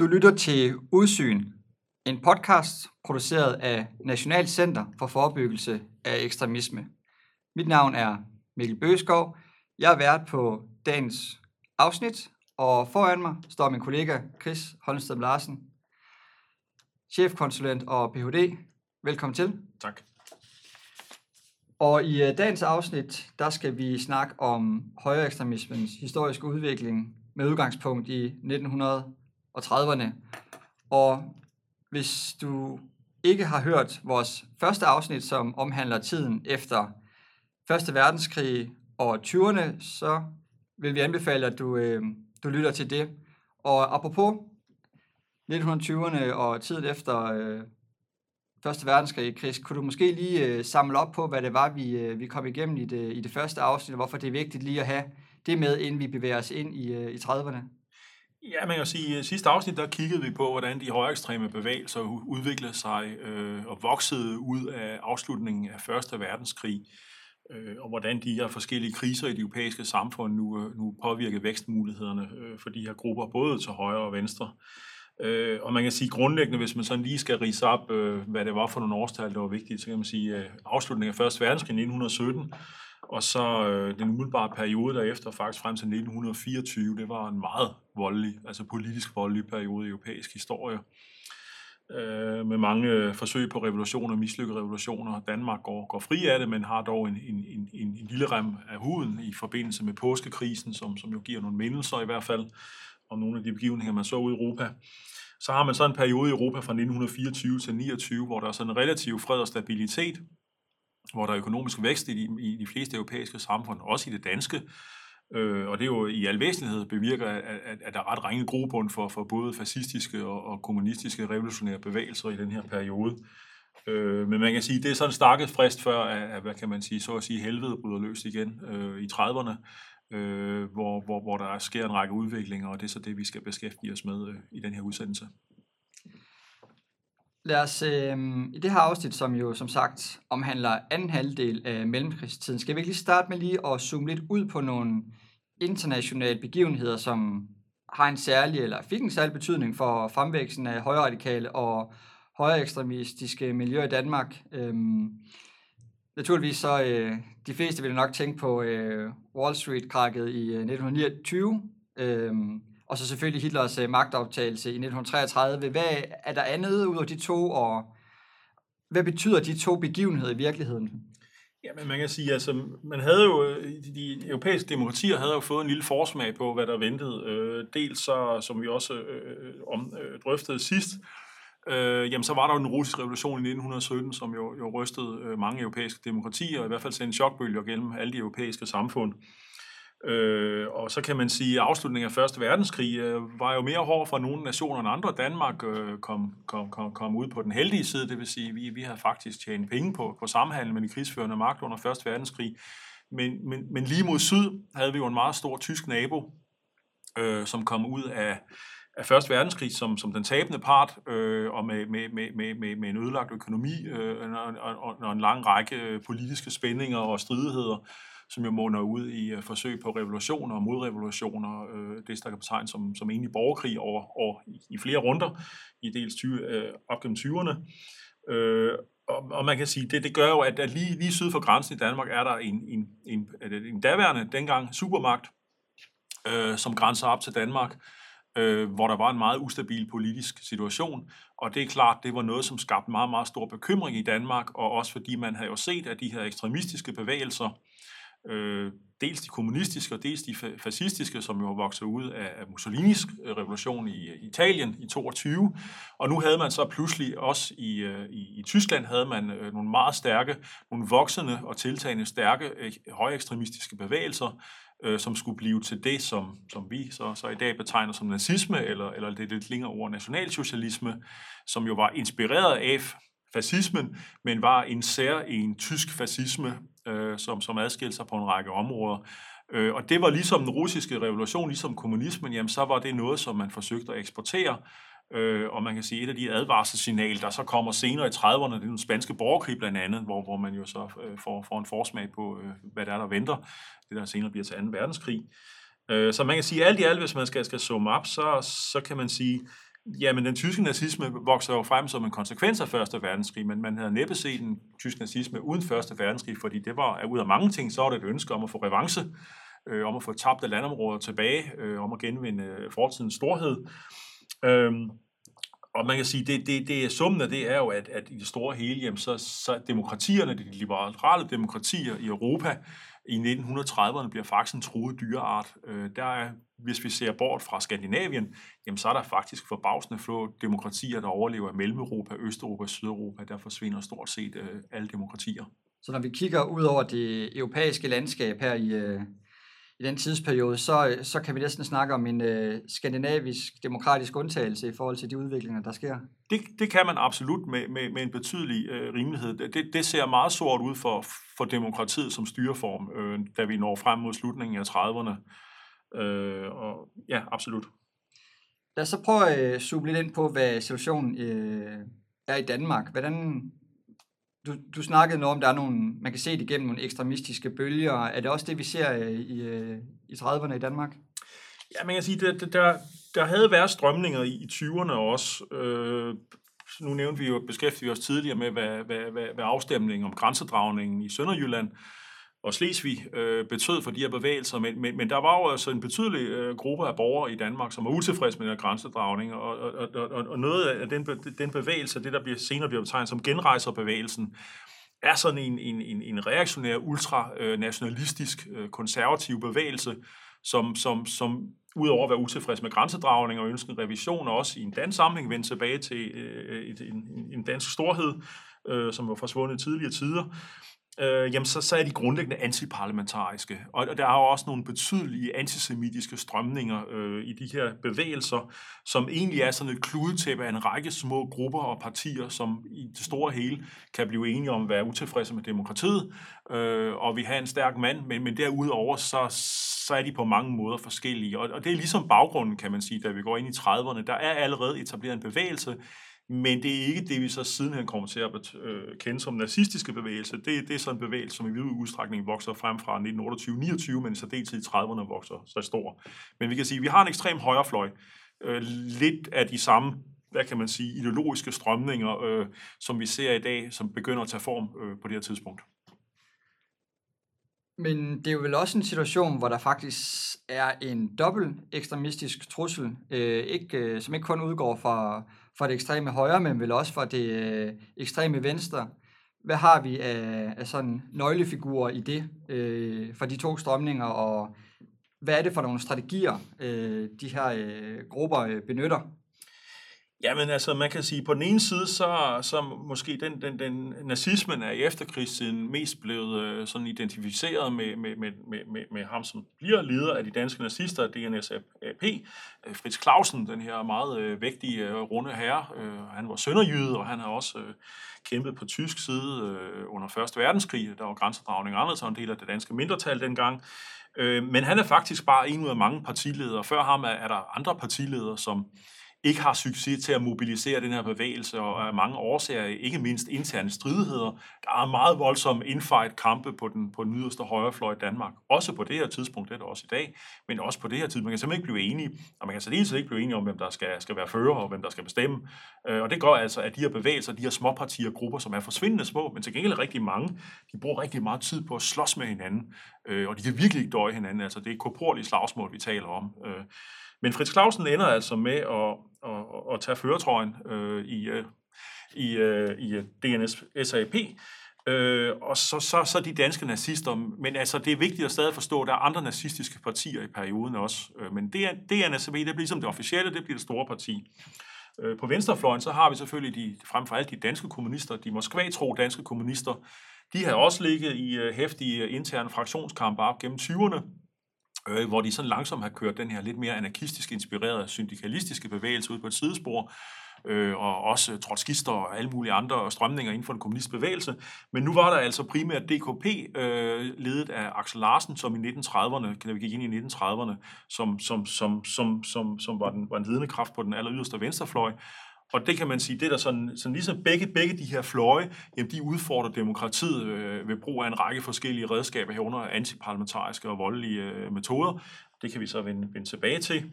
Du lytter til Udsyn, en podcast produceret af National Center for Forebyggelse af Ekstremisme. Mit navn er Mikkel Bøgeskov. Jeg er vært på dagens afsnit, og foran mig står min kollega Chris Holmsted Larsen, chefkonsulent og Ph.D. Velkommen til. Tak. Og i øh, dagens afsnit, der skal vi snakke om højere ekstremismens historiske udvikling med udgangspunkt i 1930'erne. Og 30'erne. Og hvis du ikke har hørt vores første afsnit, som omhandler tiden efter Første Verdenskrig og 20'erne, så vil vi anbefale, at du, øh, du lytter til det. Og apropos 1920'erne og tiden efter øh, Første Verdenskrig, Chris, kunne du måske lige øh, samle op på, hvad det var, vi, øh, vi kom igennem i det, i det første afsnit, og hvorfor det er vigtigt lige at have det med, inden vi bevæger os ind i, øh, i 30'erne? Ja, man kan sige, at sidste afsnit, der kiggede vi på, hvordan de højere ekstreme bevægelser udviklede sig øh, og voksede ud af afslutningen af Første Verdenskrig, øh, og hvordan de her forskellige kriser i det europæiske samfund nu, øh, nu påvirker vækstmulighederne øh, for de her grupper, både til højre og venstre. Øh, og man kan sige grundlæggende, hvis man sådan lige skal rise op, øh, hvad det var for nogle årstal, der var vigtigt, så kan man sige øh, afslutningen af Første verdenskrig i 1917, og så øh, den umiddelbare periode derefter, faktisk frem til 1924, det var en meget voldelig, altså politisk voldelig periode i europæisk historie. Øh, med mange øh, forsøg på revolutioner, mislykkede revolutioner. Danmark går, går fri af det, men har dog en, en, en, en lille rem af huden i forbindelse med påskekrisen, som, som jo giver nogle mindelser i hvert fald om nogle af de begivenheder, man så ud i Europa. Så har man så en periode i Europa fra 1924 til 29, hvor der er sådan en relativ fred og stabilitet, hvor der er økonomisk vækst i de, i de fleste europæiske samfund, også i det danske. Øh, og det er jo i al væsentlighed bevirker, at, at, at der er ret ringe grobund for, for både fascistiske og, og kommunistiske revolutionære bevægelser i den her periode. Øh, men man kan sige, det er sådan en stakket frist før, at, at, hvad kan man sige, så at sige, helvede bryder løs igen øh, i 30'erne, øh, hvor, hvor, hvor der sker en række udviklinger, og det er så det, vi skal beskæftige os med øh, i den her udsendelse. Lad os øh, i det her afsnit, som jo som sagt omhandler anden halvdel af mellemkrigstiden, skal vi ikke lige starte med lige at zoome lidt ud på nogle internationale begivenheder, som har en særlig, eller fik en særlig betydning for fremvæksten af højre radikale og højre ekstremistiske miljøer i Danmark. Øhm, naturligvis så, øh, de fleste vil nok tænke på øh, Wall Street-krakket i øh, 1929, øhm, og så selvfølgelig Hitlers øh, magtoptagelse i 1933. Hvad er der andet ud af de to, og hvad betyder de to begivenheder i virkeligheden? Ja, men man kan sige, altså, man havde jo, øh, de, europæiske demokratier havde jo fået en lille forsmag på, hvad der ventede. Øh, dels så, som vi også øh, om, øh, drøftede sidst, øh, jamen så var der jo den russiske revolution i 1917, som jo, jo rystede øh, mange europæiske demokratier, og i hvert fald sendte en chokbølge gennem alle de europæiske samfund. Øh, og så kan man sige, at afslutningen af Første verdenskrig øh, var jo mere hård for nogle nationer end andre. Danmark øh, kom, kom, kom, kom ud på den heldige side, det vil sige, at vi, vi har faktisk tjent penge på, på samhandel med de krigsførende magt under Første verdenskrig. Men, men, men lige mod syd havde vi jo en meget stor tysk nabo, øh, som kom ud af, af Første verdenskrig som, som den tabende part, øh, og med, med, med, med, med en ødelagt økonomi øh, og, og, og en lang række øh, politiske spændinger og stridigheder som jo munder ud i øh, forsøg på revolutioner og modrevolutioner, øh, det der kan betegnes som, som egentlig borgerkrig over, over i, flere runder, i dels 20, øh, op gennem 20'erne. Øh, og, og man kan sige, det, det gør jo, at, at lige, lige syd for grænsen i Danmark er der en, en, en, en daværende, dengang supermagt, øh, som grænser op til Danmark, øh, hvor der var en meget ustabil politisk situation. Og det er klart, det var noget, som skabte meget, meget stor bekymring i Danmark, og også fordi man havde jo set, at de her ekstremistiske bevægelser, øh, dels de kommunistiske og dels de fascistiske, som jo voksede ud af Mussolinis øh, revolution øh, i Italien i 22. Og nu havde man så pludselig også i, øh, i, i Tyskland havde man nogle meget stærke, nogle voksende og tiltagende stærke højekstremistiske bevægelser, som skulle blive til det, som, som vi så, så i dag betegner som nazisme, eller, eller det lidt længere ord nationalsocialisme, som jo var inspireret af fascismen, men var en sær en tysk fascisme, øh, som, som adskilte sig på en række områder. Øh, og det var ligesom den russiske revolution, ligesom kommunismen, jamen så var det noget, som man forsøgte at eksportere, Øh, og man kan sige, et af de advarselssignaler, der så kommer senere i 30'erne, det er den spanske borgerkrig blandt andet, hvor, hvor man jo så øh, får, får en forsmag på, øh, hvad der er, der venter. Det der senere bliver til 2. verdenskrig. Øh, så man kan sige, alt i alt, hvis man skal, skal summe op, så, så kan man sige, Jamen, den tyske nazisme vokser jo frem som en konsekvens af Første Verdenskrig, men man havde næppe set den tyske nazisme uden Første Verdenskrig, fordi det var, ud af mange ting, så var det et ønske om at få revanche, øh, om at få tabte landområder tilbage, øh, om at genvinde øh, fortidens storhed. Øhm, og man kan sige, det, det, det er summen af det er jo, at, at i det store hele, jamen, så, så demokratierne, de liberale demokratier i Europa, i 1930'erne bliver faktisk en truet dyreart. Øh, der er, hvis vi ser bort fra Skandinavien, jamen så er der faktisk forbavsende få demokratier, der overlever i Mellem-Europa, Østeuropa, Sydeuropa. Der forsvinder stort set øh, alle demokratier. Så når vi kigger ud over det europæiske landskab her i, øh, i den tidsperiode, så, så kan vi næsten snakke om en øh, skandinavisk demokratisk undtagelse i forhold til de udviklinger, der sker. Det, det kan man absolut med, med, med en betydelig øh, rimelighed. Det, det ser meget sort ud for, for demokratiet som styreform, øh, da vi når frem mod slutningen af 30'erne. Øh, og ja, absolut. Lad os så prøve at zoome lidt ind på, hvad situationen øh, er i Danmark. Hvordan, du, du snakkede noget om, der er nogle, man kan se det igennem nogle ekstremistiske bølger. Er det også det, vi ser øh, i, øh, i 30'erne i Danmark? Ja, man kan sige, der, der, der havde været strømninger i, i 20'erne også. Øh, nu nævnte vi jo, beskæftigede vi os tidligere med, hvad, hvad, hvad, hvad afstemningen om grænsedragningen i Sønderjylland og Slesvig øh, betød for de her bevægelser, men, men, men der var jo altså en betydelig øh, gruppe af borgere i Danmark, som var utilfredse med den her grænsedragning, og, og, og, og noget af den, den bevægelse, det der bliver, senere bliver betegnet som genrejserbevægelsen, er sådan en, en, en, en reaktionær, ultranationalistisk, øh, konservativ bevægelse, som, som, som udover at være utilfreds med grænsedragning og ønske en revision, og også i en dansk sammenhæng vende tilbage til øh, øh et, en, en dansk storhed, øh, som var forsvundet i tidligere tider, øh, jamen så, så er de grundlæggende antiparlamentariske. Og, og der er jo også nogle betydelige antisemitiske strømninger øh, i de her bevægelser, som egentlig er sådan et kludetæppe af en række små grupper og partier, som i det store hele kan blive enige om at være utilfredse med demokratiet, øh, og vi har en stærk mand, men, men derudover så, så er de på mange måder forskellige. Og, og det er ligesom baggrunden, kan man sige, da vi går ind i 30'erne. Der er allerede etableret en bevægelse, men det er ikke det, vi så sidenhen kommer til at øh, kende som nazistiske bevægelse. Det, det er sådan en bevægelse, som i vid udstrækning vokser frem fra 1928-29, men så særdeleshed i 30'erne vokser så stor. Men vi kan sige, at vi har en ekstrem højrefløj. Øh, lidt af de samme hvad kan man sige, ideologiske strømninger, øh, som vi ser i dag, som begynder at tage form øh, på det her tidspunkt. Men det er jo vel også en situation, hvor der faktisk er en dobbelt ekstremistisk trussel, øh, ikke, øh, som ikke kun udgår fra, fra det ekstreme højre, men vel også fra det øh, ekstreme venstre. Hvad har vi af, af sådan nøglefigurer i det øh, for de to strømninger, og hvad er det for nogle strategier, øh, de her øh, grupper øh, benytter? Jamen altså, man kan sige, på den ene side, så, så måske den, den, den nazismen er i efterkrigstiden mest blevet øh, sådan identificeret med, med, med, med, med ham, som bliver leder af de danske nazister, DNSAP, øh, Fritz Clausen, den her meget øh, vægtige, øh, runde herre. Øh, han var sønderjyde, og han har også øh, kæmpet på tysk side øh, under 1. verdenskrig. Der var grænsedragning anderledes, og en del af det danske mindretal dengang. Øh, men han er faktisk bare en ud af mange partiledere. Før ham er, er der andre partiledere, som ikke har succes til at mobilisere den her bevægelse, og af mange årsager, ikke mindst interne stridigheder. Der er meget voldsomme infight kampe på den, på den yderste højrefløj i Danmark. Også på det her tidspunkt, det er det også i dag, men også på det her tidspunkt. Man kan simpelthen ikke blive enige, og man kan særdeles ikke blive enige om, hvem der skal, skal være fører, og hvem der skal bestemme. Øh, og det gør altså, at de her bevægelser, de her småpartier og grupper, som er forsvindende små, men til gengæld rigtig mange, de bruger rigtig meget tid på at slås med hinanden, øh, og de kan virkelig ikke døje hinanden. Altså, det er korporlige slagsmål, vi taler om. Øh, men Fritz Clausen ender altså med at, at, at tage føretrøjen øh, i, i, øh, i øh, DNS SAP, Øh, og så, så, så de danske nazister. Men altså, det er vigtigt at stadig forstå, at der er andre nazistiske partier i perioden også. Øh, men det, det er det bliver ligesom det officielle, det bliver det store parti. Øh, på venstrefløjen, så har vi selvfølgelig de, frem for alt de danske kommunister, de Moskva-tro danske kommunister. De har også ligget i hæftige interne fraktionskampe op gennem 20'erne øh, hvor de sådan langsomt har kørt den her lidt mere anarkistisk inspirerede syndikalistiske bevægelse ud på et sidespor, øh, og også trotskister og alle mulige andre strømninger inden for den kommunistiske bevægelse. Men nu var der altså primært DKP, øh, ledet af Axel Larsen, som i 1930'erne, kan vi gik ind i 1930'erne, som, som, som, som, som, som var, den, var en ledende kraft på den aller yderste venstrefløj, og det kan man sige, det er der sådan, sådan ligesom begge, begge de her fløje, jamen de udfordrer demokratiet øh, ved brug af en række forskellige redskaber herunder antiparlamentariske og voldelige øh, metoder. Det kan vi så vende, vende tilbage til.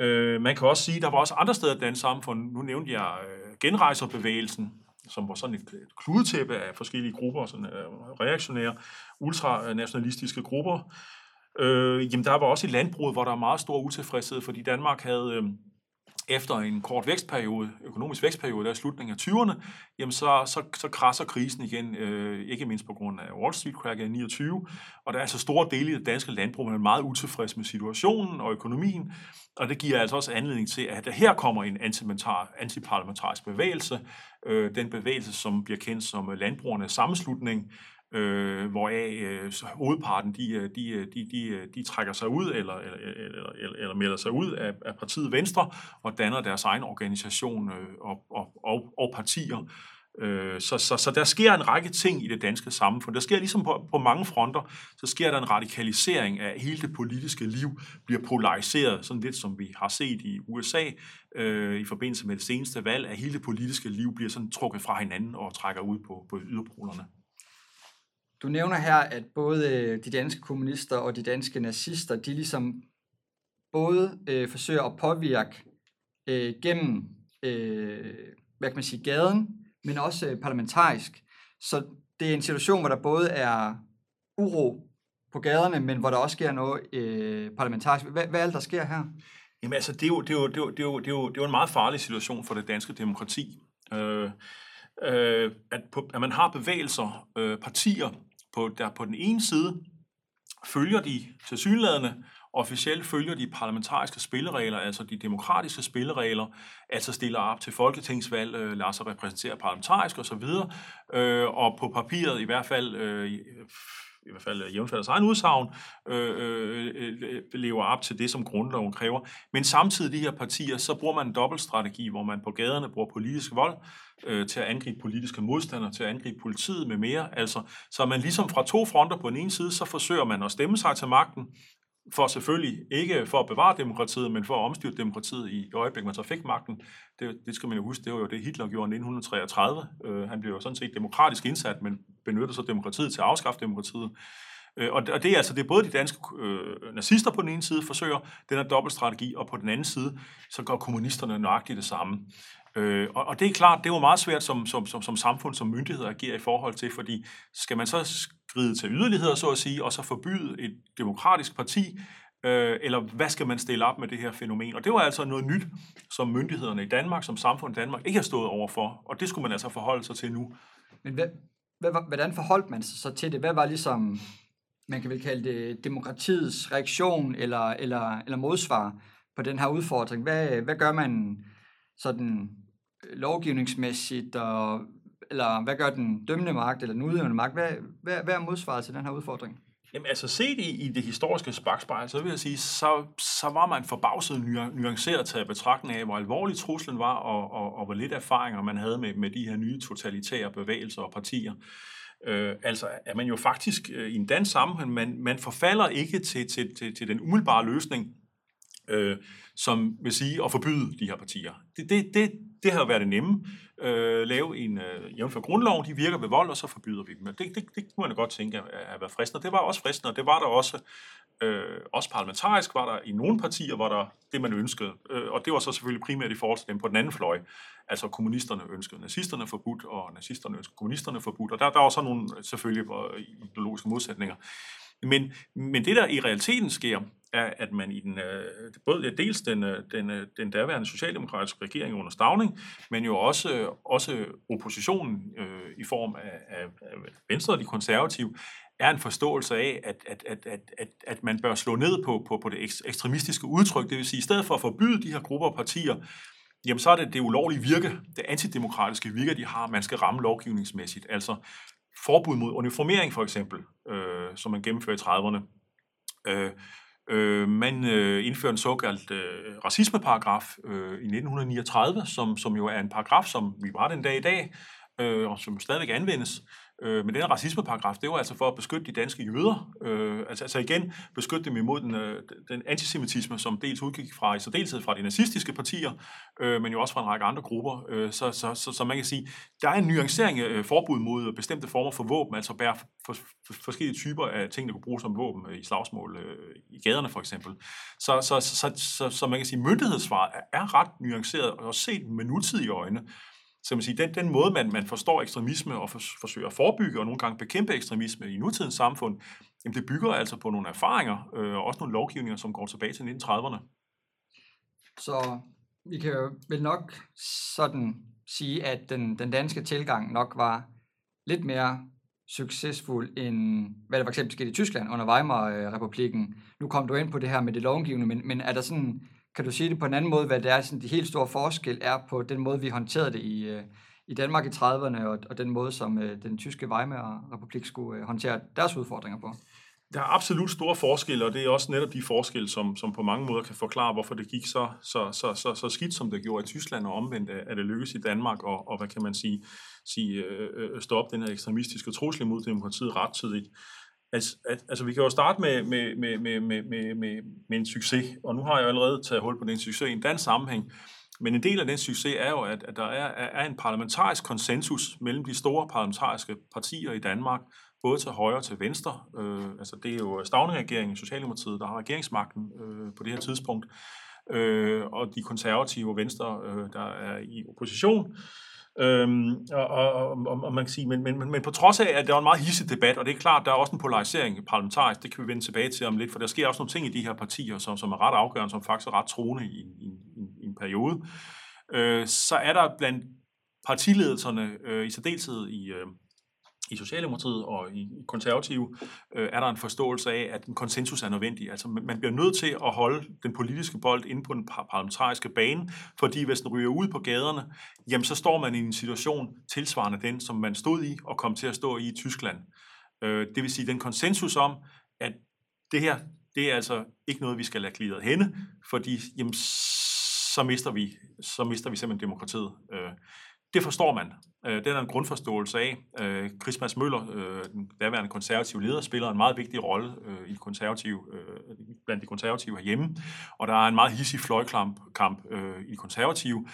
Øh, man kan også sige, der var også andre steder i dansk samfund. Nu nævnte jeg øh, genrejserbevægelsen, som var sådan et, et kludetæppe af forskellige grupper, sådan øh, reaktionære, ultranationalistiske grupper. Øh, jamen, der var også i landbruget, hvor der var meget stor utilfredshed, fordi Danmark havde... Øh, efter en kort vækstperiode, økonomisk vækstperiode der i slutningen af 20'erne, jamen så, så, så krasser krisen igen, øh, ikke mindst på grund af Wall Street crack i 29, og der er altså store dele af det danske landbrug, man er meget utilfreds med situationen og økonomien, og det giver altså også anledning til, at der her kommer en antiparlamentarisk bevægelse, øh, den bevægelse, som bliver kendt som øh, Landbrugernes Sammenslutning, øh, hvoraf øh, hovedparten de, øh, øh, de, de, de, de trækker sig ud eller, eller, eller, eller melder sig ud af, af partiet Venstre og danner deres egen organisation øh, og, og, og, og partier. Øh, så, så, så der sker en række ting i det danske samfund. Der sker ligesom på, på mange fronter, så sker der en radikalisering af hele det politiske liv, bliver polariseret, sådan lidt som vi har set i USA øh, i forbindelse med det seneste valg, at hele det politiske liv bliver sådan trukket fra hinanden og trækker ud på, på yderpolerne. Du nævner her, at både øh, de danske kommunister og de danske nazister, de ligesom både øh, forsøger at påvirke øh, gennem, øh, hvad kan man sige, gaden, men også øh, parlamentarisk. Så det er en situation, hvor der både er uro på gaderne, men hvor der også sker noget øh, parlamentarisk. Hvad, hvad er det, der sker her? Jamen altså, det er, jo, det, er jo, det, er jo, det, er jo, det, er jo, det er jo en meget farlig situation for det danske demokrati. Øh, øh, at, på, at man har bevægelser, øh, partier, på, der på den ene side følger de tilsyneladende, officielt følger de parlamentariske spilleregler, altså de demokratiske spilleregler, altså stiller op til folketingsvalg, øh, lader sig repræsentere parlamentarisk osv., øh, og på papiret i hvert fald øh, i hvert fald øh, jævnfald egen udsagn, øh, øh, øh, lever op til det, som grundloven kræver. Men samtidig de her partier, så bruger man en dobbeltstrategi, hvor man på gaderne bruger politisk vold øh, til at angribe politiske modstandere, til at angribe politiet med mere. Altså, så man ligesom fra to fronter på den ene side, så forsøger man at stemme sig til magten, for selvfølgelig ikke for at bevare demokratiet, men for at omstyrte demokratiet i øjeblikket, man så fik magten. Det, det skal man jo huske, det var jo det, Hitler gjorde i 1933. Øh, han blev jo sådan set demokratisk indsat, men benyttede så demokratiet til at afskaffe demokratiet. Øh, og, og det er altså det er både de danske øh, nazister på den ene side forsøger den her dobbeltstrategi, og på den anden side, så gør kommunisterne nøjagtigt det samme. Øh, og, og det er klart, det var meget svært som, som, som, som samfund, som myndigheder agerer i forhold til, fordi skal man så skride til yderligheder, så at sige, og så forbyde et demokratisk parti, øh, eller hvad skal man stille op med det her fænomen? Og det var altså noget nyt, som myndighederne i Danmark, som samfund i Danmark, ikke har stået overfor, og det skulle man altså forholde sig til nu. Men hvad, hvad, hvordan forholdt man sig så til det? Hvad var ligesom, man kan vel kalde det demokratiets reaktion eller, eller, eller modsvar på den her udfordring? Hvad, hvad gør man sådan øh, lovgivningsmæssigt, og, eller hvad gør den dømmende magt, eller den udøvende magt? Hvad, hvad, hvad er modsvaret til den her udfordring? Jamen altså set i, i det historiske spakspejl, så vil jeg sige, så, så var man forbavset nuanceret til at betragtning af, hvor alvorlig truslen var, og, og, og hvor lidt erfaringer man havde med, med de her nye totalitære bevægelser og partier. Øh, altså er man jo faktisk øh, i en dansk sammenhæng, man, man forfalder ikke til, til, til, til den umiddelbare løsning, øh, som vil sige at forbyde de her partier. Det, det, det, det har været det nemme. Øh, lave en, øh, jævnfør grundlov, de virker ved vold, og så forbyder vi dem. Det, det, det kunne man godt tænke at, at være fristende. Det var også fristende, og det var der også, øh, også parlamentarisk, var der i nogle partier, var der det, man ønskede. Øh, og det var så selvfølgelig primært i forhold til dem på den anden fløj. Altså kommunisterne ønskede nazisterne forbudt, og nazisterne ønskede kommunisterne forbudt. Og der, der var så nogle selvfølgelig ideologiske modsætninger. Men, men det, der i realiteten sker, er, at man i den, øh, både dels den, øh, den, øh, den daværende socialdemokratiske regering under Stavning, men jo også, øh, også oppositionen øh, i form af, af, af Venstre og de konservative, er en forståelse af, at, at, at, at, at, at man bør slå ned på, på, på det ekstremistiske udtryk. Det vil sige, i stedet for at forbyde de her grupper og partier, jamen så er det det ulovlige virke, det antidemokratiske virke, de har, man skal ramme lovgivningsmæssigt. Altså forbud mod uniformering for eksempel, øh, som man gennemførte i 30'erne. Øh, øh, man øh, indførte en såkaldt øh, racismeparagraf øh, i 1939, som, som jo er en paragraf, som vi var den dag i dag, øh, og som stadigvæk anvendes, Øh, men den racismeparagraf, det var altså for at beskytte de danske jøder. Øh, altså, altså igen, beskytte dem imod den, øh, den antisemitisme, som dels udgik fra, i særdeleshed fra de nazistiske partier, øh, men jo også fra en række andre grupper. Øh, så, så, så, så man kan sige, der er en nuancering af øh, forbud mod bestemte former for våben, altså bære for, for, forskellige typer af ting, der kunne bruges som våben øh, i slagsmål øh, i gaderne for eksempel. Så, så, så, så, så, så man kan sige, myndighedssvaret er, er ret nuanceret, og set med nutidige øjne så man siger, den, den måde, man, man forstår ekstremisme og for, forsøger at forebygge og nogle gange bekæmpe ekstremisme i nutidens samfund, jamen det bygger altså på nogle erfaringer øh, og også nogle lovgivninger, som går tilbage til 1930'erne. Så vi kan jo vel nok sådan sige, at den, den danske tilgang nok var lidt mere succesfuld end hvad der for eksempel skete i Tyskland under Weimar-republiken. Nu kom du ind på det her med det lovgivende, men, men er der sådan kan du sige det på en anden måde, hvad det er, sådan de helt store forskel er på den måde, vi håndterede det i, øh, i Danmark i 30'erne, og, og den måde, som øh, den tyske Weimar-republik skulle øh, håndtere deres udfordringer på? Der er absolut store forskelle, og det er også netop de forskelle, som, som på mange måder kan forklare, hvorfor det gik så, så, så, så, så skidt, som det gjorde i Tyskland, og omvendt at det lykkedes i Danmark, og, og hvad kan man sige, sige øh, stoppe den her ekstremistiske trussel mod demokratiet rettidigt. Altså, altså, vi kan jo starte med, med, med, med, med, med, med, med en succes, og nu har jeg jo allerede taget hul på den succes i en dansk sammenhæng, men en del af den succes er jo, at, at der er, er en parlamentarisk konsensus mellem de store parlamentariske partier i Danmark, både til højre og til venstre. Øh, altså det er jo Stavning-regeringen, Socialdemokratiet, der har regeringsmagten øh, på det her tidspunkt, øh, og de konservative og venstre, øh, der er i opposition. Øhm, og, og, og, og man kan sige, men, men, men på trods af, at der var en meget hisset debat, og det er klart, der er også en polarisering parlamentarisk, det kan vi vende tilbage til om lidt, for der sker også nogle ting i de her partier, som, som er ret afgørende, som faktisk er ret troende i, i, i, i en periode. Øh, så er der blandt partiledelserne, øh, i særdeleshed i, øh, i Socialdemokratiet og i konservative øh, er der en forståelse af, at en konsensus er nødvendig. Altså man bliver nødt til at holde den politiske bold inde på den parlamentariske bane, fordi hvis den ryger ud på gaderne, jamen så står man i en situation tilsvarende den, som man stod i og kom til at stå i i Tyskland. Øh, det vil sige den konsensus om, at det her, det er altså ikke noget, vi skal lade glidet henne, fordi jamen, så mister vi, så mister vi simpelthen demokratiet. Øh, det forstår man. Øh, det er en grundforståelse af. Øh, Chris Mads Møller, øh, den daværende konservative leder, spiller en meget vigtig rolle øh, i konservative, øh, blandt de konservative herhjemme. Og der er en meget hissig fløjkamp kamp, øh, i konservative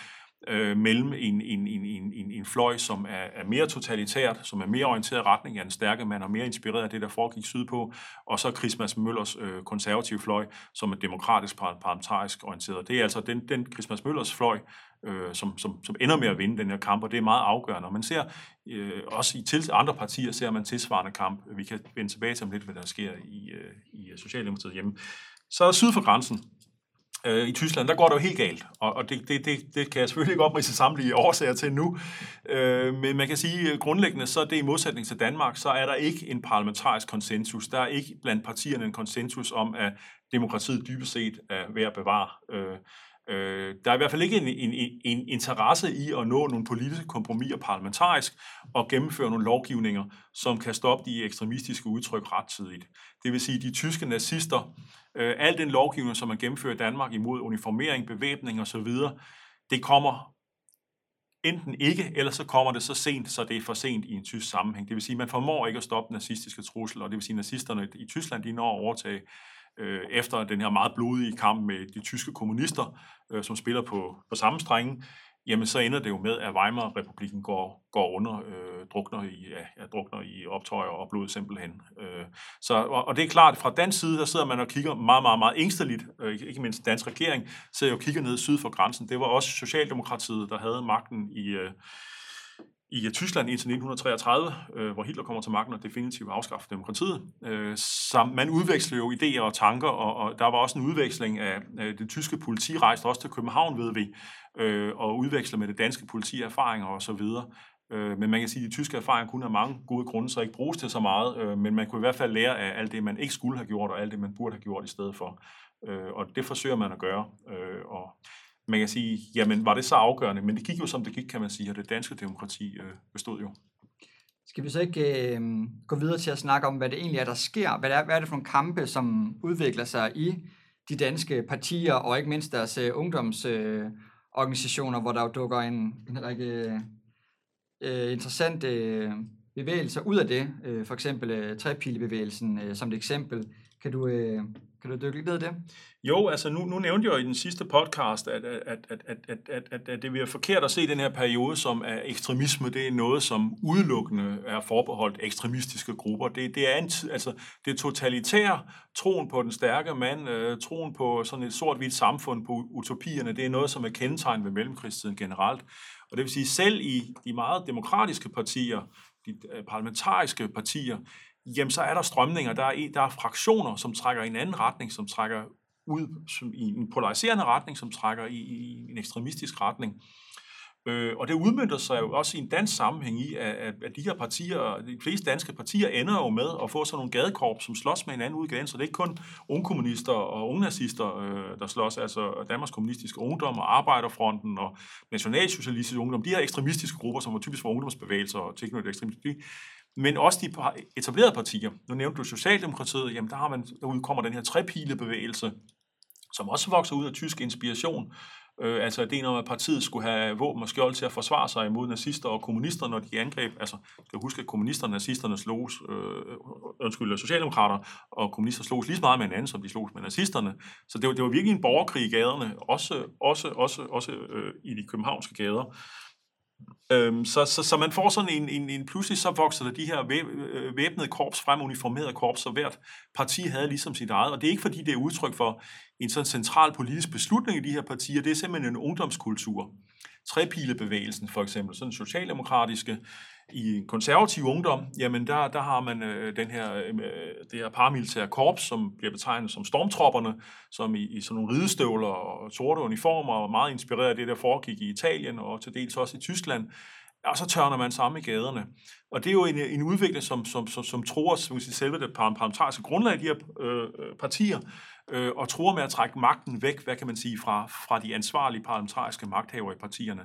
øh, mellem en, en, en, en, en fløj, som er, er mere totalitært, som er mere orienteret i retning af en stærke mand, og mere inspireret af det, der foregik sydpå, og så Christmas Møllers øh, konservative fløj, som er demokratisk parlamentarisk orienteret. Det er altså den, den Christmas Møllers fløj, øh, som, som, som ender med at vinde den her kamp, og det er meget afgørende. Og man ser øh, også i til, andre partier, ser man tilsvarende kamp. Vi kan vende tilbage til om lidt, hvad der sker i, øh, i Socialdemokratiet hjemme. Så er der syd for grænsen, øh, i Tyskland, der går det jo helt galt, og, og det, det, det, det kan jeg selvfølgelig ikke oprise samtlige årsager til nu, øh, men man kan sige at grundlæggende, så er det i modsætning til Danmark, så er der ikke en parlamentarisk konsensus. Der er ikke blandt partierne en konsensus om, at demokratiet dybest set er ved at bevare. Øh, Øh, der er i hvert fald ikke en, en, en interesse i at nå nogle politiske kompromiser parlamentarisk og gennemføre nogle lovgivninger, som kan stoppe de ekstremistiske udtryk rettidigt. Det vil sige, de tyske nazister, øh, al den lovgivning, som man gennemfører i Danmark imod uniformering, bevæbning osv., det kommer enten ikke, eller så kommer det så sent, så det er for sent i en tysk sammenhæng. Det vil sige, man formår ikke at stoppe nazistiske trusler, og det vil sige, at nazisterne i Tyskland, de når at overtage øh, efter den her meget blodige kamp med de tyske kommunister, øh, som spiller på, på samme strenge, jamen så ender det jo med, at Weimar-republiken går, går under, øh, drukner, i, ja, drukner i optøjer og blod simpelthen. Øh, så, og, og det er klart, fra dansk side, der sidder man og kigger meget, meget, meget ængsteligt, øh, ikke mindst dansk regering, sidder og kigger ned syd for grænsen. Det var også Socialdemokratiet, der havde magten i, øh, i Tyskland indtil 1933, øh, hvor Hitler kommer til magten og definitivt afskaffer demokratiet. Øh, så man udveksler jo idéer og tanker, og, og der var også en udveksling af, øh, det tyske politi, rejste også til København, ved vi, øh, og udveksler med det danske politi erfaringer osv. Øh, men man kan sige, at de tyske erfaringer kunne have mange gode grunde, så ikke bruges til så meget, øh, men man kunne i hvert fald lære af alt det, man ikke skulle have gjort, og alt det, man burde have gjort i stedet for. Øh, og det forsøger man at gøre. Øh, og man kan sige, jamen var det så afgørende? Men det gik jo som det gik, kan man sige, og det danske demokrati øh, bestod jo. Skal vi så ikke øh, gå videre til at snakke om, hvad det egentlig er, der sker? Hvad er, hvad er det for nogle kampe, som udvikler sig i de danske partier, og ikke mindst deres øh, ungdomsorganisationer, øh, hvor der jo dukker en, en række øh, interessante øh, bevægelser ud af det, øh, for eksempel øh, trepilebevægelsen øh, som et eksempel. Kan du, øh, kan du dykke lidt ned i det? Jo, altså nu, nu nævnte jeg i den sidste podcast, at, at, at, at, at, at, at, at det bliver forkert at se den her periode som at ekstremisme. Det er noget, som udelukkende er forbeholdt ekstremistiske grupper. Det, det er en, altså, det totalitære, troen på den stærke mand, øh, troen på sådan et sort-hvidt samfund, på utopierne. Det er noget, som er kendetegnet ved mellemkrigstiden generelt. Og det vil sige, selv i de meget demokratiske partier, de øh, parlamentariske partier, jamen så er der strømninger, der er, der er fraktioner, som trækker i en anden retning, som trækker ud som i en polariserende retning, som trækker i, i en ekstremistisk retning. Øh, og det udmyndter sig jo også i en dansk sammenhæng i, at, at de her partier, de fleste danske partier, ender jo med at få sådan nogle gadekorps, som slås med en i gaden, Så det er ikke kun ungkommunister og ungnazister, øh, der slås, altså Danmarks Kommunistiske Ungdom og Arbejderfronten og Nationalsocialistisk Ungdom. De her ekstremistiske grupper, som var typisk for ungdomsbevægelser og teknologisk ekstremistisk men også de etablerede partier. Nu nævnte du Socialdemokratiet, jamen der, har man, der udkommer den her trepilebevægelse, som også vokser ud af tysk inspiration. Øh, altså ideen om, at partiet skulle have våben og skjold til at forsvare sig imod nazister og kommunister, når de angreb. Altså, kan huske, at kommunister og nazisterne slogs, øh, undskyld, øh, socialdemokrater og kommunister slogs lige så meget med hinanden, som de slogs med nazisterne. Så det var, det var virkelig en borgerkrig i gaderne, også, også, også, også øh, i de københavnske gader. Øhm, så, så, så man får sådan en, en, en, pludselig så vokser der de her øh, væbnede korps frem, uniformerede korps, så hvert parti havde ligesom sit eget, og det er ikke fordi, det er udtryk for en sådan central politisk beslutning i de her partier, det er simpelthen en ungdomskultur. Trepilebevægelsen for eksempel, sådan socialdemokratiske, i konservativ ungdom, jamen der, der har man øh, den her, øh, det her paramilitære korps, som bliver betegnet som stormtropperne, som i, i sådan nogle ridestøvler og sorte uniformer, og meget inspireret af det, der foregik i Italien og til dels også i Tyskland, og så tørner man sammen i gaderne. Og det er jo en, en udvikling, som, som, som, som tror som sige, selve det parlamentariske grundlag af de her øh, partier, øh, og tror med at trække magten væk, hvad kan man sige, fra, fra de ansvarlige parlamentariske magthavere i partierne.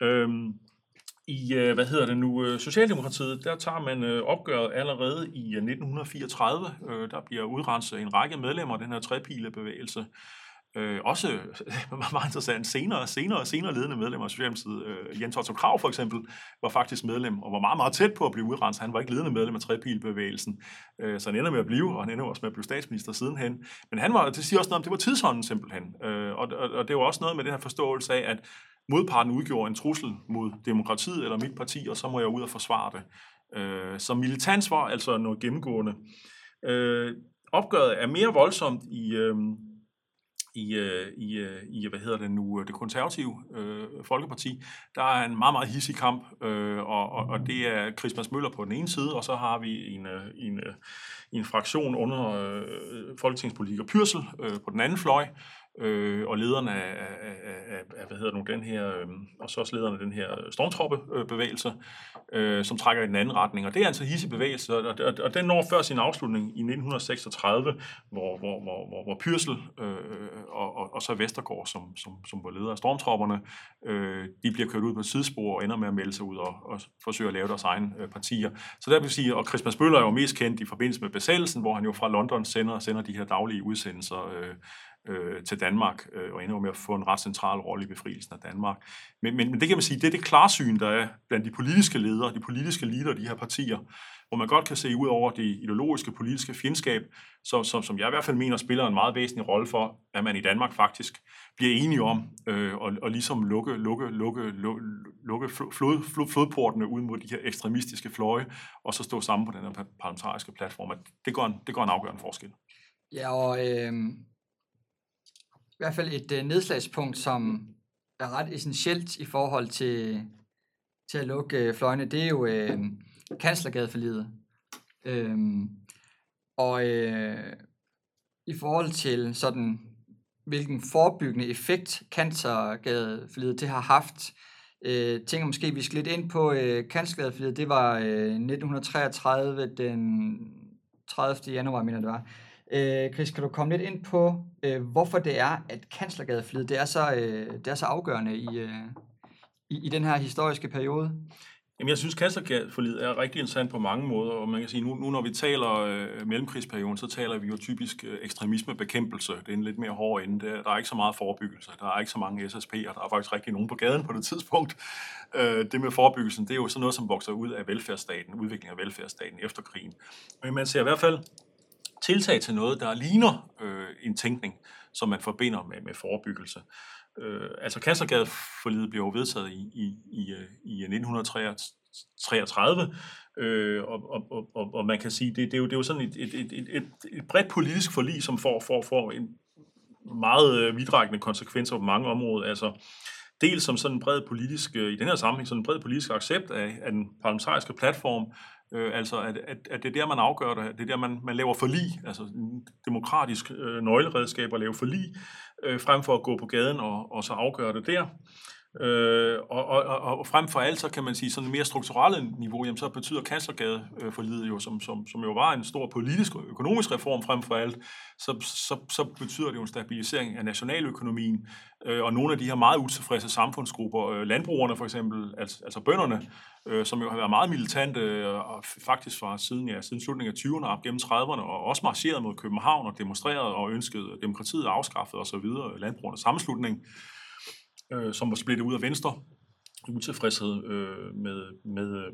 Øhm, i, øh, hvad hedder det nu, øh, Socialdemokratiet, der tager man øh, opgøret allerede i 1934. Der bliver udrenset en række medlemmer af den her trepilebevægelse. Øh, også meget interessant, senere, senere, senere ledende medlemmer af Socialdemokratiet, øh, Jens Otto Krav for eksempel, var faktisk medlem, og var meget, meget tæt på at blive udrenset. Han var ikke ledende medlem af trepilbevægelsen, øh, så han ender med at blive, og han ender også med at blive statsminister sidenhen. Men han var, det siger også noget om, det var tidsånden simpelthen. Øh, og, og, og det var også noget med den her forståelse af, at modparten udgjorde en trussel mod demokratiet eller mit parti, og så må jeg ud og forsvare det. Øh, så militans var altså noget gennemgående. Øh, opgøret er mere voldsomt i, øh, i, øh, i, øh, i, hvad hedder det nu, øh, det konservative øh, Folkeparti. Der er en meget, meget hissig kamp, øh, og, og, og det er Christmas Møller på den ene side, og så har vi en, øh, en, øh, en, en fraktion under øh, folketingspolitiker Pyrsel øh, på den anden fløj, øh, og lederne af, af, af, af, hvad hedder nu, den her, øh, og så også lederne af den her stormtroppebevægelse, øh, som trækker i den anden retning. Og det er altså hisse bevægelse, og, og, og den når før sin afslutning i 1936, hvor, hvor, hvor, hvor, hvor Pyrsel øh, og, og, og så Vestergaard, som, som, som var leder af stormtropperne, øh, de bliver kørt ud på et sidespor og ender med at melde sig ud og, og forsøge at lave deres egne øh, partier. Så der vil sige, og Christmas Bøller er jo mest kendt i forbindelse med besættelsen, hvor han jo fra London sender, sender de her daglige udsendelser øh, øh, til Danmark, øh, og ender med at få en ret central rolle i befrielsen af Danmark. Men, men, men det kan man sige, det er det klarsyn, der er blandt de politiske ledere, de politiske ledere af de her partier, hvor man godt kan se ud over det ideologiske politiske fjendskab, som, som, som jeg i hvert fald mener spiller en meget væsentlig rolle for, at man i Danmark faktisk bliver enige om øh, og, og ligesom lukke, lukke, lukke, lukke flod, flod, flodportene ud mod de her ekstremistiske fløje, og så stå sammen på den her parlamentariske platform. Det gør en, det gør en afgørende forskel. Ja, og øh, i hvert fald et øh, nedslagspunkt, som er ret essentielt i forhold til, til at lukke øh, fløjene, det er jo øh, kanslergadeforlidet. Øh, og øh, i forhold til sådan, hvilken forebyggende effekt kanslergadeforlidet det har haft, øh, tænker måske, vi skal lidt ind på øh, kanslergadeforlidet. Det var øh, 1933, den 30. januar, mener det var. Øh, Chris, kan du komme lidt ind på, øh, hvorfor det er, at kanslergadeflidet det er så, øh, det er så afgørende i, øh, i, i den her historiske periode? Jamen, jeg synes, kanslerforlidet er rigtig interessant på mange måder, og man kan sige, nu, nu når vi taler øh, mellemkrigsperioden, så taler vi jo typisk øh, ekstremismebekæmpelse. Det er en lidt mere hård ende. Der, der er ikke så meget forebyggelse. Der er ikke så mange SSP'er. Der er faktisk rigtig nogen på gaden på det tidspunkt. Øh, det med forebyggelsen, det er jo sådan noget, som vokser ud af velfærdsstaten, udvikling af velfærdsstaten efter krigen. Men man ser i hvert fald tiltag til noget, der ligner øh, en tænkning, som man forbinder med, med forebyggelse. Øh, altså Kassergade-forlidet blev jo vedtaget i, i, i, øh, i 1933, øh, øh og, og, og, og man kan sige, det, det, er, jo, det er jo sådan et, et, et, et, et bredt politisk forlig, som får, får, får en meget øh, vidtrækkende konsekvenser på mange områder. Altså, dels som sådan en bred politisk, i den her sammenhæng, sådan en bred politisk accept af, af den parlamentariske platform, Øh, altså, at, at, at det er der, man afgør det. Det er der, man, man laver forlig, altså demokratisk øh, nøgleredskab at lave forlig, øh, frem for at gå på gaden og, og så afgøre det der. Øh, og, og, og frem for alt, så kan man sige, sådan mere strukturelle niveau, jamen, så betyder kanslergade øh, forlidet jo, som, som, som jo var en stor politisk og økonomisk reform frem for alt, så, så, så betyder det jo en stabilisering af nationaløkonomien, øh, og nogle af de her meget utilfredse samfundsgrupper, øh, landbrugerne for eksempel, altså, altså bønderne, øh, som jo har været meget militante, øh, og faktisk fra siden, ja, siden slutningen af 20'erne op gennem 30'erne, og også marcheret mod København og demonstreret og ønsket demokratiet afskaffet osv., øh, landbrugernes sammenslutning, øh, Øh, som var splittet ud af Venstre, utilfredshed øh, med, med,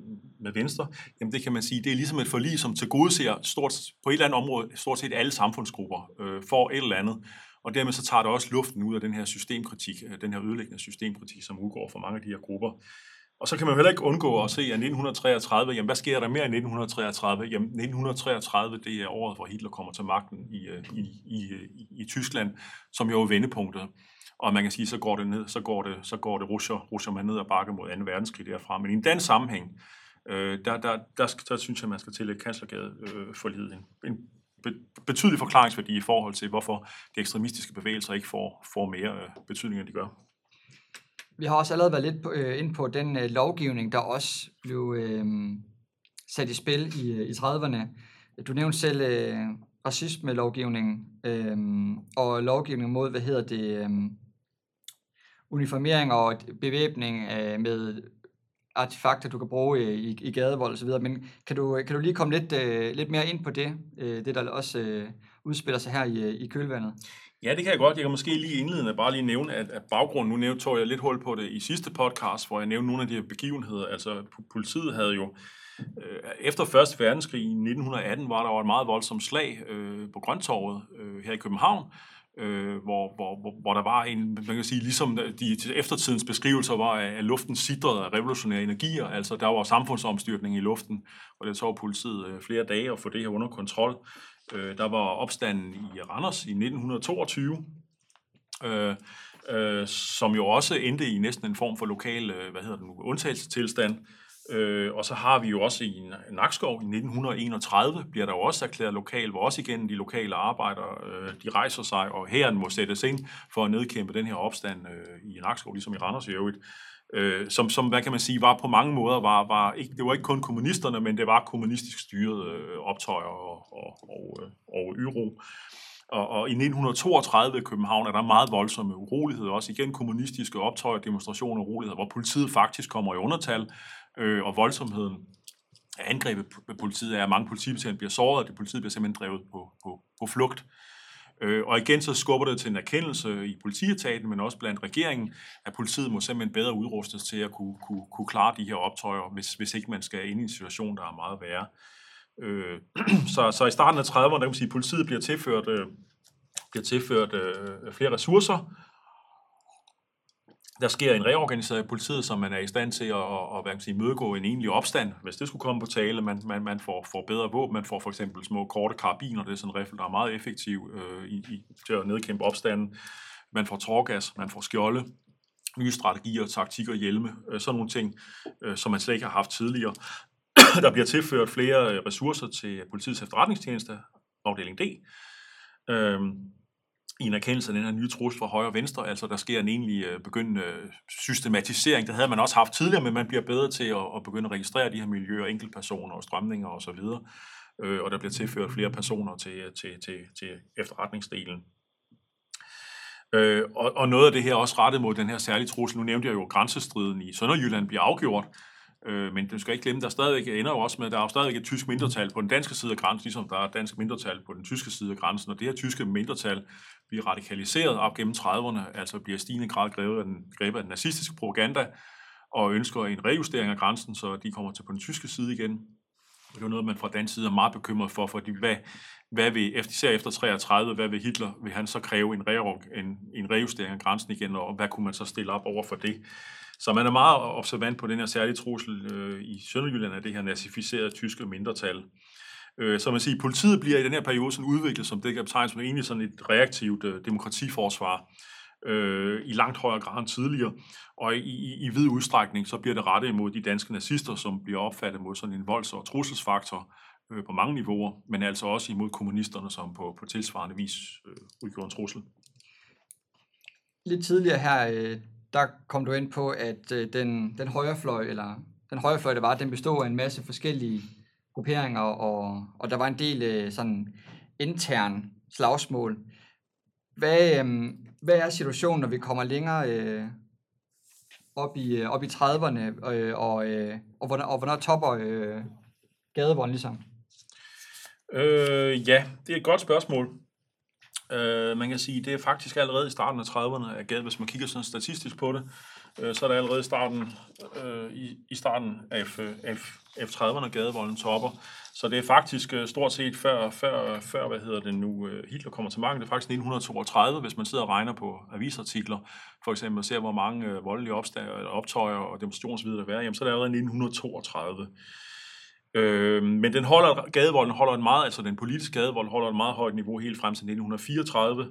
med Venstre, jamen det kan man sige, det er ligesom et forlig, som til gode ser stort, på et eller andet område stort set alle samfundsgrupper øh, for et eller andet, og dermed så tager det også luften ud af den her systemkritik, øh, den her ødelæggende systemkritik, som udgår for mange af de her grupper. Og så kan man heller ikke undgå at se, at 1933, jamen hvad sker der mere i 1933? Jamen 1933, det er året, hvor Hitler kommer til magten i, øh, i, i, i, i Tyskland, som jo er vendepunktet. Og man kan sige, så går det ned, så går det, så går det rusher, rusher man ned og bakke mod 2. verdenskrig derfra. Men i den sammenhæng, øh, der, der, der, der, der, synes jeg, man skal tillægge kanslergade øh, forlidet en, en betydelig forklaringsværdi i forhold til, hvorfor de ekstremistiske bevægelser ikke får, får mere øh, betydning, end de gør. Vi har også allerede været lidt på, øh, ind på den øh, lovgivning, der også blev øh, sat i spil i, øh, i 30'erne. Du nævnte selv øh, racisme-lovgivningen øh, og lovgivningen mod, hvad hedder det, øh, uniformering og bevæbning øh, med artefakter, du kan bruge i, i gadevold osv., men kan du, kan du lige komme lidt, øh, lidt mere ind på det, øh, det der også øh, udspiller sig her i, øh, i kølvandet? Ja, det kan jeg godt. Jeg kan måske lige indledende bare lige nævne, at, at baggrunden, nu nævnte, tog jeg lidt hul på det i sidste podcast, hvor jeg nævnte nogle af de her begivenheder. Altså, politiet havde jo, øh, efter Første verdenskrig i 1918, var der jo et meget voldsomt slag øh, på Grøntorvet øh, her i København, øh, hvor, hvor, hvor, hvor der var en, man kan sige, ligesom de eftertidens beskrivelser var, at luften sidrede af revolutionære energier, altså der var samfundsomstyrtning i luften, og det tog politiet øh, flere dage at få det her under kontrol. Øh, der var opstanden i Randers i 1922, øh, øh, som jo også endte i næsten en form for lokal, øh, hvad hedder det nu, undtagelsestilstand. Øh, og så har vi jo også i Nakskov i 1931, bliver der jo også erklæret lokal, hvor også igen de lokale arbejdere, øh, de rejser sig, og herren må sættes ind for at nedkæmpe den her opstand øh, i Nakskov, ligesom i Randers i øvrigt. Øh, som, som, hvad kan man sige, var på mange måder, var, var ikke, det var ikke kun kommunisterne, men det var kommunistisk styret øh, optøjer og, og, og, øh, og, og uro. Og, og i 1932 i København er der meget voldsomme uroligheder, også igen kommunistiske optøjer, demonstrationer og uroligheder, hvor politiet faktisk kommer i undertal, øh, og voldsomheden af angrebet på politiet er, at mange politibetjente bliver såret, og det politiet bliver simpelthen drevet på, på, på flugt. Øh, og igen så skubber det til en erkendelse i politietaten, men også blandt regeringen, at politiet må simpelthen bedre udrustes til at kunne, kunne, kunne klare de her optøjer, hvis, hvis ikke man skal ind i en situation, der er meget værre. Øh, så, så i starten af 30'erne, der kan man sige, at politiet bliver tilført, øh, bliver tilført øh, flere ressourcer, der sker en reorganisering af politiet, så man er i stand til at, at, at hvad kan sige, mødegå en egentlig opstand, hvis det skulle komme på tale. Man, man, man får, får bedre våben, man får for eksempel små korte karabiner, det er sådan en riffel, der er meget effektiv øh, i, i, til at nedkæmpe opstanden. Man får torgas, man får skjolde, nye strategier, taktikker, hjelme, øh, sådan nogle ting, øh, som man slet ikke har haft tidligere. der bliver tilført flere øh, ressourcer til politiets efterretningstjeneste, afdeling D. Øh, i en erkendelse af den her nye trussel fra højre og venstre, altså der sker en egentlig øh, begyndende øh, systematisering. Det havde man også haft tidligere, men man bliver bedre til at, at begynde at registrere de her miljøer, enkeltpersoner og strømninger osv., og, øh, og der bliver tilført flere personer til, øh, til, til, til efterretningsdelen. Øh, og, og noget af det her også rettet mod den her særlige trussel. Nu nævnte jeg jo, at grænsestriden i Sønderjylland bliver afgjort, Øh, men du skal ikke glemme, der stadigvæk ender jo også med, der er jo stadigvæk et tysk mindretal på den danske side af grænsen, ligesom der er et dansk mindretal på den tyske side af grænsen, og det her tyske mindretal bliver radikaliseret op gennem 30'erne, altså bliver i stigende grad grebet af den, grebet af den nazistiske propaganda, og ønsker en rejustering af grænsen, så de kommer til på den tyske side igen. Det er noget, man fra dansk side er meget bekymret for, fordi hvad, hvad vil, efter, især efter 33, hvad vil Hitler, vil han så kræve en, en, en rejustering af grænsen igen, og hvad kunne man så stille op over for det? Så man er meget observant på den her særlige trussel øh, i Sønderjylland af det her nazificerede tyske mindretal. Øh, så man siger, politiet bliver i den her periode sådan udviklet som det kan betegnes som egentlig sådan et reaktivt øh, demokratiforsvar øh, i langt højere grad end tidligere. Og i, i, i vid udstrækning så bliver det rettet imod de danske nazister, som bliver opfattet mod sådan en volds- og trusselsfaktor øh, på mange niveauer, men altså også imod kommunisterne, som på, på tilsvarende vis øh, udgjorde en trussel. Lidt tidligere her, øh, der kom du ind på, at øh, den, den højrefløj, eller den højrefløj, der var, den bestod af en masse forskellige grupperinger, og, og der var en del øh, sådan intern slagsmål. Hvad, øh, hvad er situationen, når vi kommer længere øh, op, i, øh, op i 30'erne, øh, og, øh, og, hvornår, og hvornår topper øh, gadevolden ligesom? Øh, ja, det er et godt spørgsmål. Øh, man kan sige, det er faktisk allerede i starten af 30'erne at gade, hvis man kigger sådan statistisk på det, øh, så er det allerede i starten, øh, i, i starten af F, F, F30'erne gadevolden topper. Så det er faktisk øh, stort set før, før, før hvad hedder det nu, øh, Hitler kommer til magten. Det er faktisk 1932, hvis man sidder og regner på avisartikler, for eksempel og ser, hvor mange øh, voldelige opstag, optøjer og demonstrationsvidere der er, jamen, så er det allerede 1932. Øh, men den holder, gadevolden holder en meget, altså den politiske gadevold holder et meget højt niveau helt frem til 1934.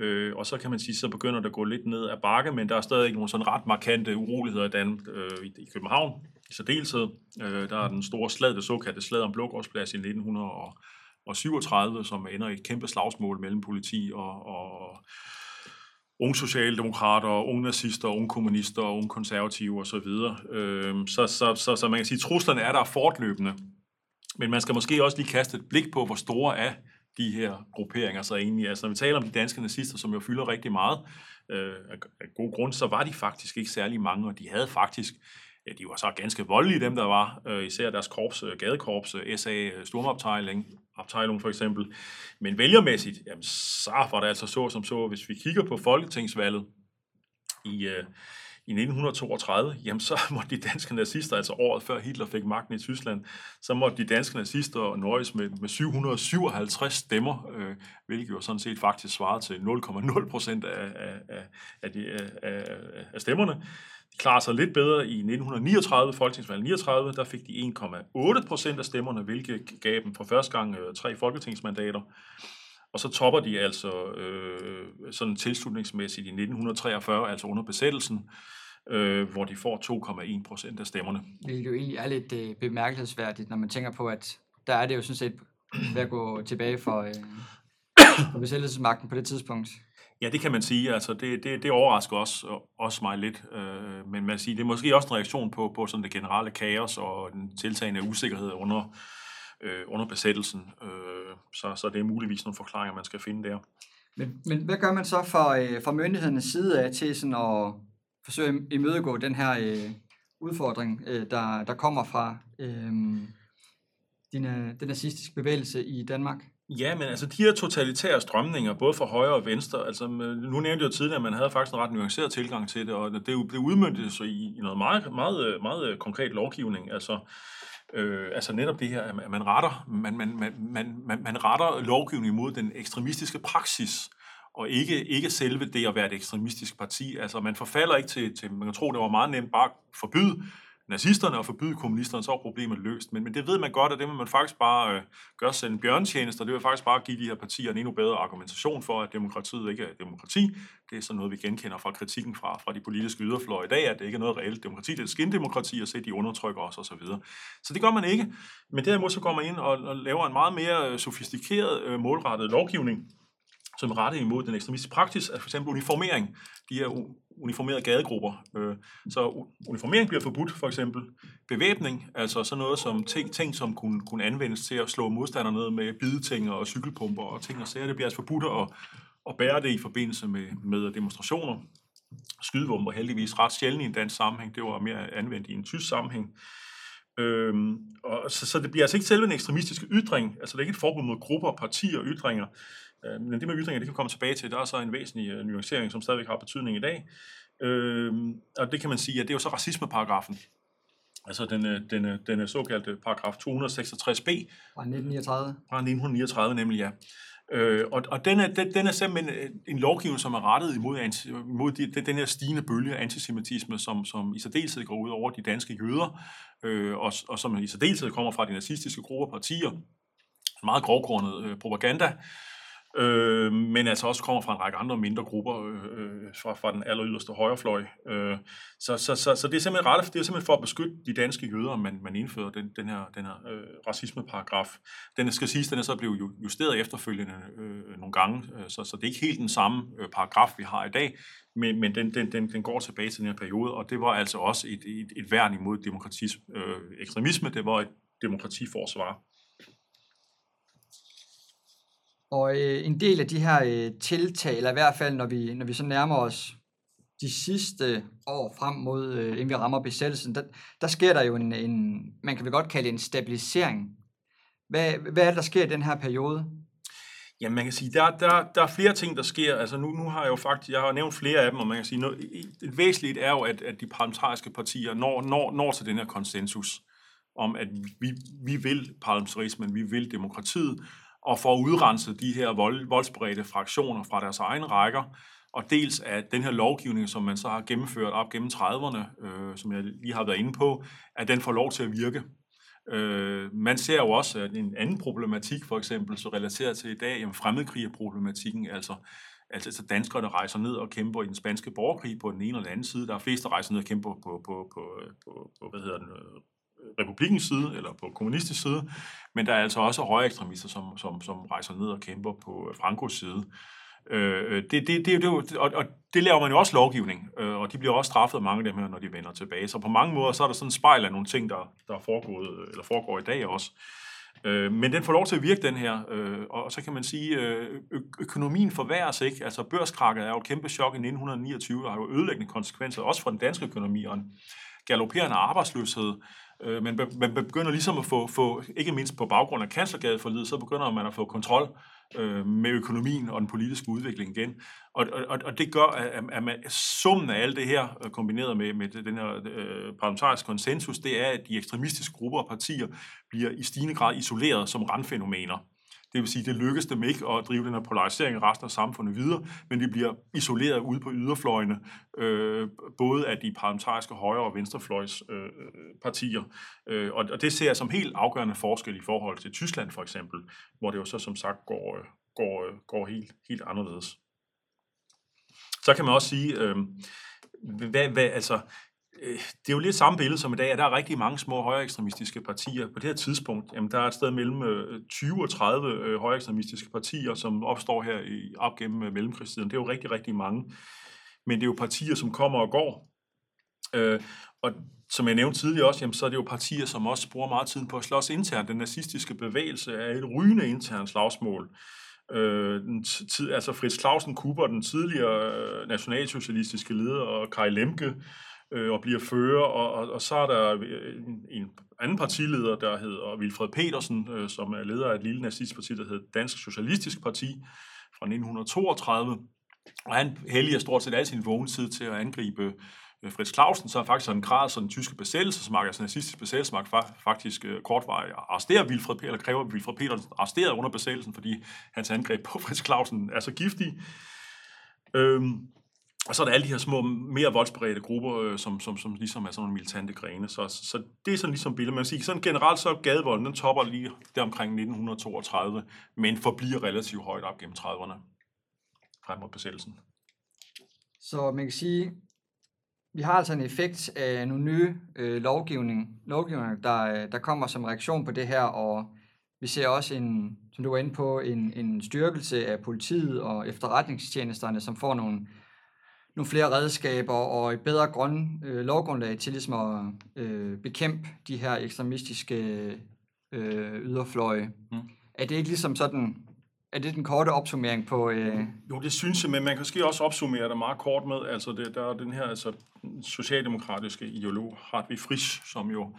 Øh, og så kan man sige, så begynder det at gå lidt ned ad bakke, men der er stadig nogle sådan ret markante uroligheder i, Dan, øh, i København. I særdeleshed, øh, der er den store slag, det såkaldte slag om Blågårdsplads i 1937, som ender i et kæmpe slagsmål mellem politi og, og unge socialdemokrater, unge nazister, unge kommunister, unge konservative osv. Øh, så, så, så, så man kan sige, at truslerne er der fortløbende. Men man skal måske også lige kaste et blik på, hvor store er de her grupperinger så egentlig. Altså når vi taler om de danske nazister, som jo fylder rigtig meget, øh, af god grund, så var de faktisk ikke særlig mange, og de havde faktisk ja, de var så ganske voldelige, dem der var, øh, især deres korps, øh, gadekorps, øh, SA øh, Sturmabteilung, for eksempel. Men vælgermæssigt, jamen, så var det altså så som så, hvis vi kigger på folketingsvalget i, øh, i 1932, jamen så måtte de danske nazister, altså året før Hitler fik magten i Tyskland, så måtte de danske nazister nøjes med, med 757 stemmer, øh, hvilket jo sådan set faktisk svarede til 0,0 procent af, af, af, af, de, af, af stemmerne. De klarer sig lidt bedre i 1939, folketingsvalget 39, der fik de 1,8 procent af stemmerne, hvilket gav dem for første gang øh, tre folketingsmandater. Og så topper de altså øh, sådan tilslutningsmæssigt i 1943, altså under besættelsen, øh, hvor de får 2,1 procent af stemmerne. Hvilket jo egentlig er lidt øh, bemærkelsesværdigt, når man tænker på, at der er det jo sådan set ved at gå tilbage for, øh, for besættelsesmagten på det tidspunkt. Ja, det kan man sige. Altså, det, det, det overrasker også, også mig lidt. Øh, men man siger, det er måske også en reaktion på, på sådan det generelle kaos og den tiltagende usikkerhed under, øh, under besættelsen. Øh, så, så det er muligvis nogle forklaringer, man skal finde der. Men, men hvad gør man så fra, øh, fra myndighedernes side af til sådan at forsøge at imødegå den her øh, udfordring, øh, der, der kommer fra øh, din, øh, den nazistiske bevægelse i Danmark? Ja, men altså de her totalitære strømninger, både fra højre og venstre, altså nu nævnte jeg jo tidligere, at man havde faktisk en ret nuanceret tilgang til det, og det, det udmyndtet sig i, i noget meget, meget, meget øh, konkret lovgivning, altså Øh, altså netop det her, at man retter, man, man, man, man, man retter lovgivning mod den ekstremistiske praksis, og ikke, ikke selve det at være et ekstremistisk parti. Altså man forfalder ikke til, til man kan tro, det var meget nemt bare at forbyde nazisterne og forbyde kommunisterne, så er problemet løst. Men, men det ved man godt, og det vil man faktisk bare øh, gøre selv en bjørntjeneste, og det vil faktisk bare give de her partier en endnu bedre argumentation for, at demokratiet ikke er demokrati. Det er sådan noget, vi genkender fra kritikken fra, fra de politiske yderfløje i dag, at det ikke er noget reelt demokrati, det er skindemokrati, og se, de undertrykker os osv. Så, videre. så det gør man ikke. Men derimod så går man ind og, og laver en meget mere øh, sofistikeret, øh, målrettet lovgivning, som er rettet imod den ekstremistiske praksis, at for eksempel uniformering. De her uniformerede gadegrupper. Øh, så uniformering bliver forbudt, for eksempel. Bevæbning, altså sådan noget som ting, ting som kunne, kunne anvendes til at slå modstandere ned med bideting og cykelpumper og ting og sager. Det bliver altså forbudt at, at bære det i forbindelse med, med demonstrationer. Skydevåben var heldigvis ret sjældent i en dansk sammenhæng. Det var mere anvendt i en tysk sammenhæng. Øhm, og så, så det bliver altså ikke selve en ekstremistisk ytring. Altså det er ikke et forbud mod grupper, partier og ytringer. Øh, men det med ytringer, det kan vi komme tilbage til. Der er så en væsentlig uh, nuancering, som stadigvæk har betydning i dag. Øhm, og det kan man sige, at det er jo så racismeparagrafen. Altså den, den, den såkaldte paragraf 266b. Fra 1939. Fra 1939 nemlig, ja. Øh, og og den, er, den, den er simpelthen en lovgivning, som er rettet imod, imod de, den her stigende bølge af antisemitisme, som, som i særdeleshed går ud over de danske jøder, øh, og, og som i særdeleshed kommer fra de nazistiske grupper og partier. Meget grovkornet øh, propaganda, øh, men altså også kommer fra en række andre mindre grupper øh, øh fra, fra den aller yderste højrefløj. Øh, så, så, så, så det er simpelthen ret, det er simpelthen for at beskytte de danske jøder, man, man indfører den, den her, den her øh, racismeparagraf. Den skal siges, den er så blevet justeret efterfølgende øh, nogle gange, øh, så, så det er ikke helt den samme øh, paragraf, vi har i dag, men, men den, den, den, den går tilbage til den her periode, og det var altså også et, et, et værn imod demokratisme, øh, ekstremisme, det var et demokratiforsvar. Og øh, en del af de her øh, tiltag, eller i hvert fald når vi, når vi så nærmer os de sidste år frem mod, øh, inden vi rammer besættelsen, der, der sker der jo en, en, man kan vel godt kalde en stabilisering. Hvad, hvad er det, der sker i den her periode? Jamen man kan sige, der, der, der er flere ting, der sker. Altså nu, nu har jeg jo faktisk, jeg har nævnt flere af dem, og man kan sige, noget, et væsentligt er jo, at, at de parlamentariske partier når, når, når til den her konsensus om, at vi, vi vil parlamentarismen, vi vil demokratiet, og for udrenset udrense de her vold, voldsbredte fraktioner fra deres egne rækker, og dels at den her lovgivning, som man så har gennemført op gennem 30'erne, øh, som jeg lige har været inde på, at den får lov til at virke. Øh, man ser jo også at en anden problematik, for eksempel, så relateret til i dag, jamen fremmedkrigerproblematikken, altså Altså, altså danskere, der rejser ned og kæmper i den spanske borgerkrig på den ene eller den anden side. Der er flest, der rejser ned og kæmper på, på, på, på, på hvad hedder den, Øh, republikens side, eller på kommunistisk side, men der er altså også højere ekstremister, som, som, som rejser ned og kæmper på øh, Frankos side. Øh, øh det, det, det, det, og, og det laver man jo også lovgivning, øh, og de bliver også straffet af mange af dem her, når de vender tilbage. Så på mange måder, så er der sådan en spejl af nogle ting, der, der er foregået, eller foregår i dag også. Øh, men den får lov til at virke, den her, øh, og så kan man sige, øh, økonomien forværres ikke. Altså børskrakket er jo et kæmpe chok i 1929, og har jo ødelæggende konsekvenser, også for den danske økonomi, og en galopperende arbejdsløshed, Øh, men man begynder ligesom at få, få, ikke mindst på baggrund af kanslergadeforlidet, så begynder man at få kontrol øh, med økonomien og den politiske udvikling igen. Og, og, og det gør, at, at man, summen af alt det her, øh, kombineret med, med den her øh, parlamentariske konsensus, det er, at de ekstremistiske grupper og partier bliver i stigende grad isoleret som randfænomener. Det vil sige, det lykkes dem ikke at drive den her polarisering i resten af samfundet videre, men de bliver isoleret ude på yderfløjene, øh, både af de parlamentariske højre- og venstrefløjs øh, øh partier. Øh, og, og det ser jeg som helt afgørende forskel i forhold til Tyskland for eksempel, hvor det jo så som sagt går, øh, går, øh, går helt, helt anderledes. Så kan man også sige, øh, hvad, hvad, altså, Øh, det er jo lidt samme billede som i dag, at der er rigtig mange små højre ekstremistiske partier. På det her tidspunkt, jamen der er et sted mellem øh, 20 og 30 øh, højre ekstremistiske partier, som opstår her i, op gennem øh, mellemkrigstiden. Det er jo rigtig, rigtig mange. Men det er jo partier, som kommer og går. Øh, og som jeg nævnte tidligere også, jamen, så er det jo partier, som også bruger meget tid på at slås internt. Den nazistiske bevægelse er et rygende internt slagsmål. Øh, den tid, altså Fritz Clausen Kuber, den tidligere nationalsocialistiske leder, og Kai Lemke, øh, og bliver fører, og, og, og så er der øh, en, en anden partileder, der hedder Wilfred Petersen, øh, som er leder af et lille nazistparti, der hedder Dansk Socialistisk Parti fra 1932, og han helliger stort set al sin vågentid til at angribe øh, Fritz Clausen, så er faktisk en grad, så den tyske besættelsesmagt, altså nazistisk besættelsesmagt, faktisk øh, kortvarigt arresterer Wilfred Peter, eller kræver Wilfred Petersen arresteret under besættelsen, fordi hans angreb på Fritz Clausen er så giftig. Øhm, og så er der alle de her små, mere voldsberedte grupper, øh, som, som, som ligesom er sådan nogle militante grene. Så, så, så det er sådan ligesom billedet. Man siger, sådan generelt så gadevolden, den topper lige der omkring 1932, men forbliver relativt højt op gennem 30'erne frem mod besættelsen. Så man kan sige, vi har altså en effekt af nogle nye øh, lovgivning, lovgivninger, der, øh, der kommer som reaktion på det her, og vi ser også en, som du var inde på, en, en styrkelse af politiet og efterretningstjenesterne, som får nogle nogle flere redskaber og et bedre grund, øh, lovgrundlag til ligesom at øh, bekæmpe de her ekstremistiske øh, yderfløje. Mm. Er det ikke ligesom sådan er det den korte opsummering på... Øh... Jo, det synes jeg, men man kan måske også opsummere det meget kort med, altså det, der er den her altså, socialdemokratiske ideolog, Hartwig Frisch, som jo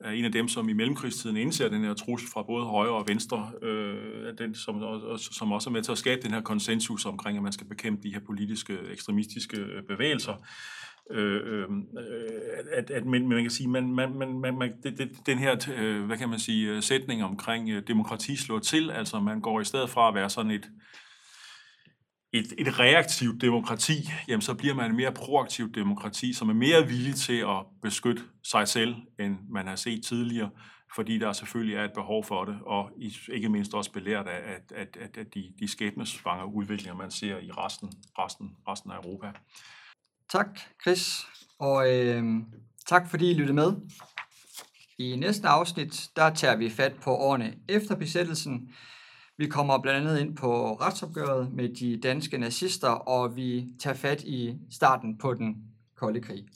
er en af dem, som i mellemkrigstiden indser den her trussel fra både højre og venstre, øh, den, som, og, som også er med til at skabe den her konsensus omkring, at man skal bekæmpe de her politiske, ekstremistiske øh, bevægelser. Øh, øh, øh, at, at men, man kan sige, man, man, man, man, det, det, den her, øh, hvad kan man sige, øh, sætning omkring øh, demokrati slår til, altså man går i stedet fra at være sådan et, et, et reaktivt demokrati, jamen så bliver man et mere proaktivt demokrati, som er mere villig til at beskytte sig selv, end man har set tidligere, fordi der selvfølgelig er et behov for det, og ikke mindst også belært af at, at, at, at de, de skæbnesvanger udviklinger, man ser i resten, resten, resten af Europa. Tak, Chris, og øh, tak fordi I lyttede med. I næste afsnit, der tager vi fat på årene efter besættelsen. Vi kommer blandt andet ind på retsopgøret med de danske nazister, og vi tager fat i starten på den kolde krig.